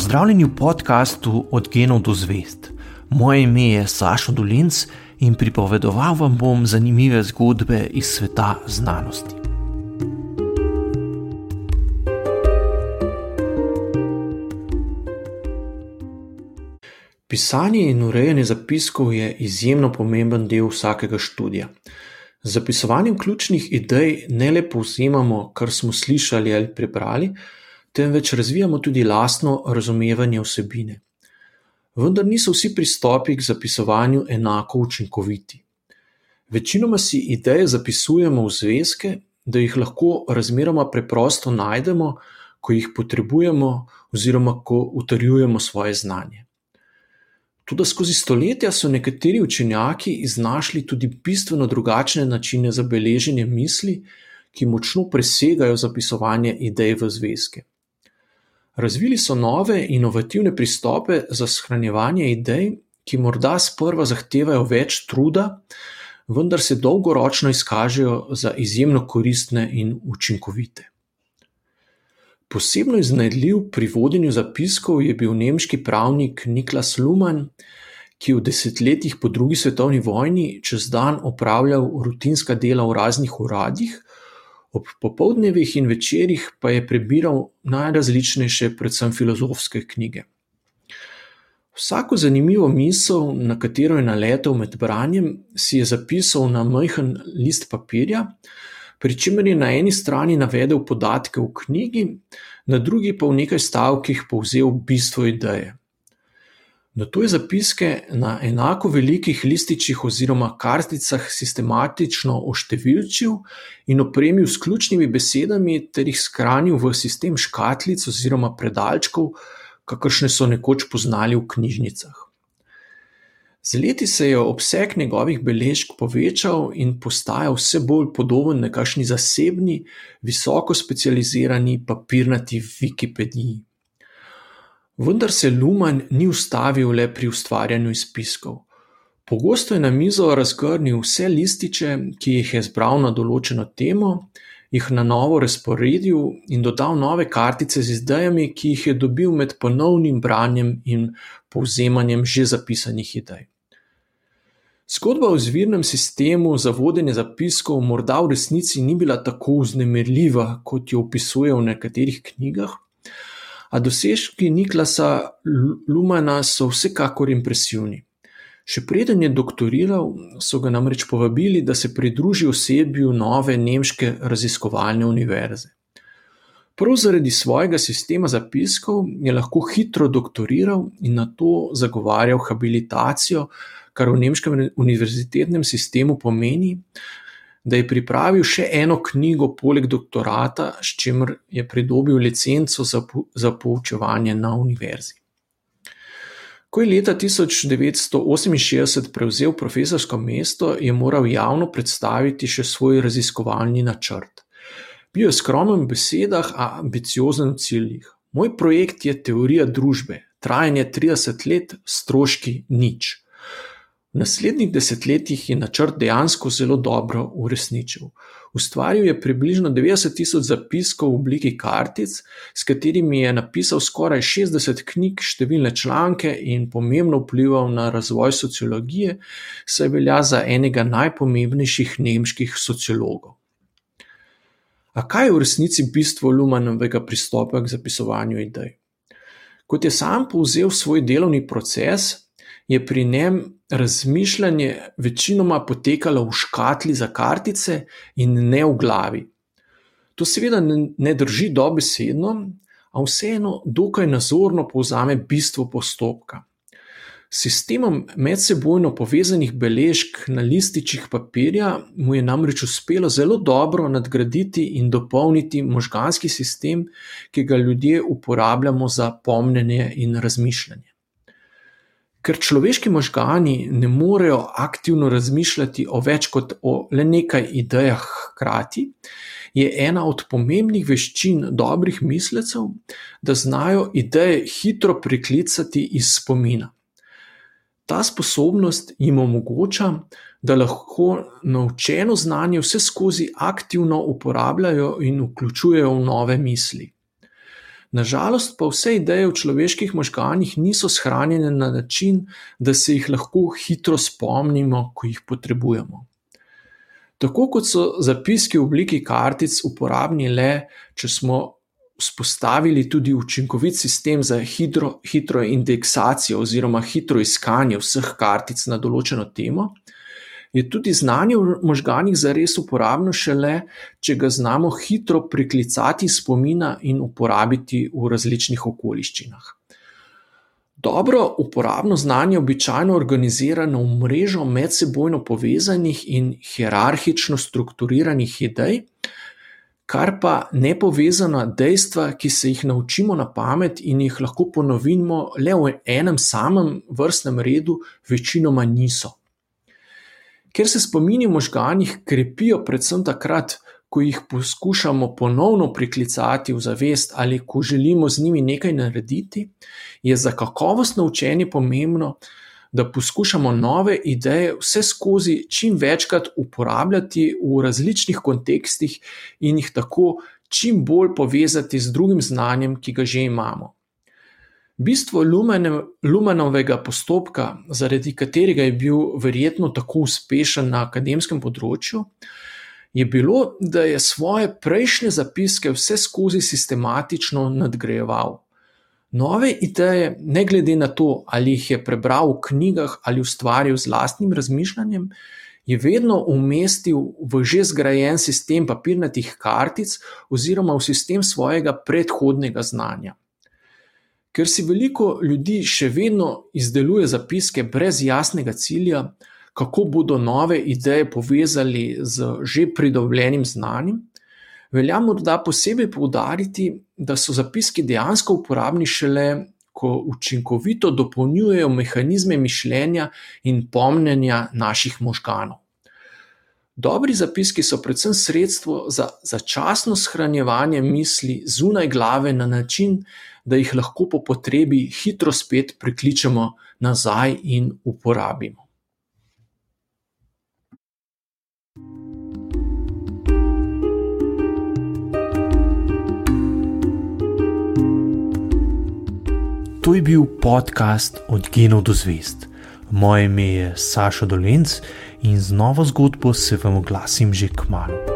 Pozdravljeni v podkastu Od genov do zvest. Moje ime je Sašo Dolinc in pripovedoval vam bom zanimive zgodbe iz sveta znanosti. Pisanje in urejanje zapiskov je izjemno pomemben del vsakega študija. Z zapisovanjem ključnih idej ne le povzemamo, kar smo slišali ali prebrali, temveč razvijamo tudi lastno razumevanje vsebine. Vendar niso vsi pristopi k zapisovanju enako učinkoviti. Večinoma si ideje zapisujemo v zvezke, da jih lahko razmeroma preprosto najdemo, ko jih potrebujemo, oziroma ko utrjujemo svoje znanje. Tudi skozi stoletja so nekateri učenjaki iznašli tudi bistveno drugačne načine za beleženje misli, ki močno presegajo zapisovanje idej v zvezke. Razvili so nove, inovativne pristope za shranjevanje idej, ki morda sprva zahtevajo več truda, vendar se dolgoročno izkažejo za izjemno koristne in učinkovite. Posebno iznajdljiv pri vodenju zapiskov je bil nemški pravnik Niklas Luhmann, ki v desetletjih po drugi svetovni vojni čez dan opravljal rutinska dela v raznih uradih, ob popoldnevih in večerih pa je prebiral najrazličnejše, predvsem filozofske knjige. Vsako zanimivo misel, na katero je naletel med branjem, si je zapisal na majhen list papirja, pri čemer je na eni strani navedel podatke v knjigi, na drugi pa v nekaj stavkih povzel bistvo ideje. Nato je zapiske na enako velikih lističih oziroma karticah sistematično oštevilčil in opremil s ključnimi besedami ter jih shranil v sistem škatlic oziroma predalčkov, kakršne so nekoč poznali v knjižnicah. Z leti se je obseg njegovih beležk povečal in postajal vse bolj podoben nekakšni zasebni, visoko specializirani papirnati Wikipediji. Vendar se Luhmann ni ustavil le pri ustvarjanju izpiskov. Pogosto je na mizo razgrnil vse lističe, ki jih je zbral na določeno temo, jih na novo razporedil in dodal nove kartice z idejami, ki jih je dobil med ponovnim branjem in povzemanjem že zapisanih idej. Zgodba o izvirnem sistemu za vodenje zapiskov morda v resnici ni bila tako vznemirljiva, kot jo opisuje v nekaterih knjigah. A dosežki Niklasa Luhmanna so vsekakor impresivni. Še preden je doktoriral, so ga namreč povabili, da se pridruži osebju nove nemške raziskovalne univerze. Prav zaradi svojega sistema zapiskov je lahko hitro doktoriral in na to zagovarjal habilitacijo, kar v nemškem univerzitetnem sistemu pomeni, da je pripravil še eno knjigo poleg doktorata, s čimer je pridobil licenco za, za poučevanje na univerzi. Ko je leta 1968 prevzel profesorsko mesto, je moral javno predstaviti še svoj raziskovalni načrt. Bil je skromen v besedah, a ambiciozen v ciljih. Moj projekt je teorija družbe, trajanje 30 let, stroški nič. V naslednjih desetletjih je načrt dejansko zelo dobro uresničil. Ustvaril je približno 90 tisoč zapiskov v obliki kartic, s katerimi je napisal skoraj 60 knjig, številne članke in pomembno vplival na razvoj sociologije, saj velja za enega najpomembnejših nemških sociologov. A kaj je v resnici bistvo Luhmannovega pristopa k zapisovanju idej? Kot je sam povzel svoj delovni proces, je pri njem razmišljanje večinoma potekalo v škatli za kartice in ne v glavi. To seveda ne drži dobesedno, a vseeno dokaj nazorno povzame bistvo postopka. S sistemom medsebojno povezanih beležk na lističih papirja mu je namreč uspelo zelo dobro nadgraditi in dopolniti možganski sistem, ki ga ljudje uporabljamo za pomnjenje in razmišljanje. Ker človeški možgani ne morejo aktivno razmišljati o več kot o le nekaj idejah hkrati, je ena od pomembnih veščin dobrih mislecev, da znajo ideje hitro priklicati iz spomina. Ta sposobnost jim omogoča, da lahko naučeno znanje vse skozi aktivno uporabljajo in vključujejo v nove misli. Nažalost pa vse ideje v človeških možganjih niso shranjene na način, da se jih lahko hitro spomnimo, ko jih potrebujemo. Tako kot so zapiski v obliki kartic uporabni le, če smo vzpostavili tudi učinkovit sistem za hitro, hitro indeksacijo oziroma hitro iskanje vseh kartic na določeno temo, je tudi znanje v možganjih zares uporabno šele, če ga znamo hitro priklicati spomina in uporabiti v različnih okoliščinah. Dobro uporabno znanje je običajno organizirano v mrežo medsebojno povezanih in hierarhično strukturiranih idej, kar pa nepovezana dejstva, ki se jih naučimo na pamet in jih lahko ponovimo le v enem samem vrstnem redu, večinoma niso. Ker se spomini v možganjih krepijo predvsem takrat, ko jih poskušamo ponovno priklicati v zavest ali ko želimo z njimi nekaj narediti, je za kakovostno učenje pomembno, da poskušamo nove ideje vse skozi čim večkrat uporabljati v različnih kontekstih in jih tako čim bolj povezati z drugim znanjem, ki ga že imamo. Bistvo Lumenovega postopka, zaradi katerega je bil verjetno tako uspešen na akademskem področju, je bilo, da je svoje prejšnje zapiske vse skozi sistematično nadgrajeval. Nove ideje, ne glede na to, ali jih je prebral v knjigah ali ustvaril z lastnim razmišljanjem, je vedno umestil v že zgrajen sistem papirnatih kartic oziroma v sistem svojega predhodnega znanja. Ker si veliko ljudi še vedno izdeluje zapiske brez jasnega cilja, kako bodo nove ideje povezali z že pridobljenim znanjem, Velja morda posebej poudariti, da so zapiski dejansko uporabni šele, ko učinkovito dopolnjujejo mehanizme mišljenja in pomnjenja naših možganov. Dobri zapiski so predvsem sredstvo za začasno shranjevanje misli zunaj glave na način, da jih lahko po potrebi hitro spet prikličemo nazaj in uporabimo. To je bil podcast Od genov do zvest. Moje ime je Saša Dolence in z novo zgodbo se vam oglasim že k malu.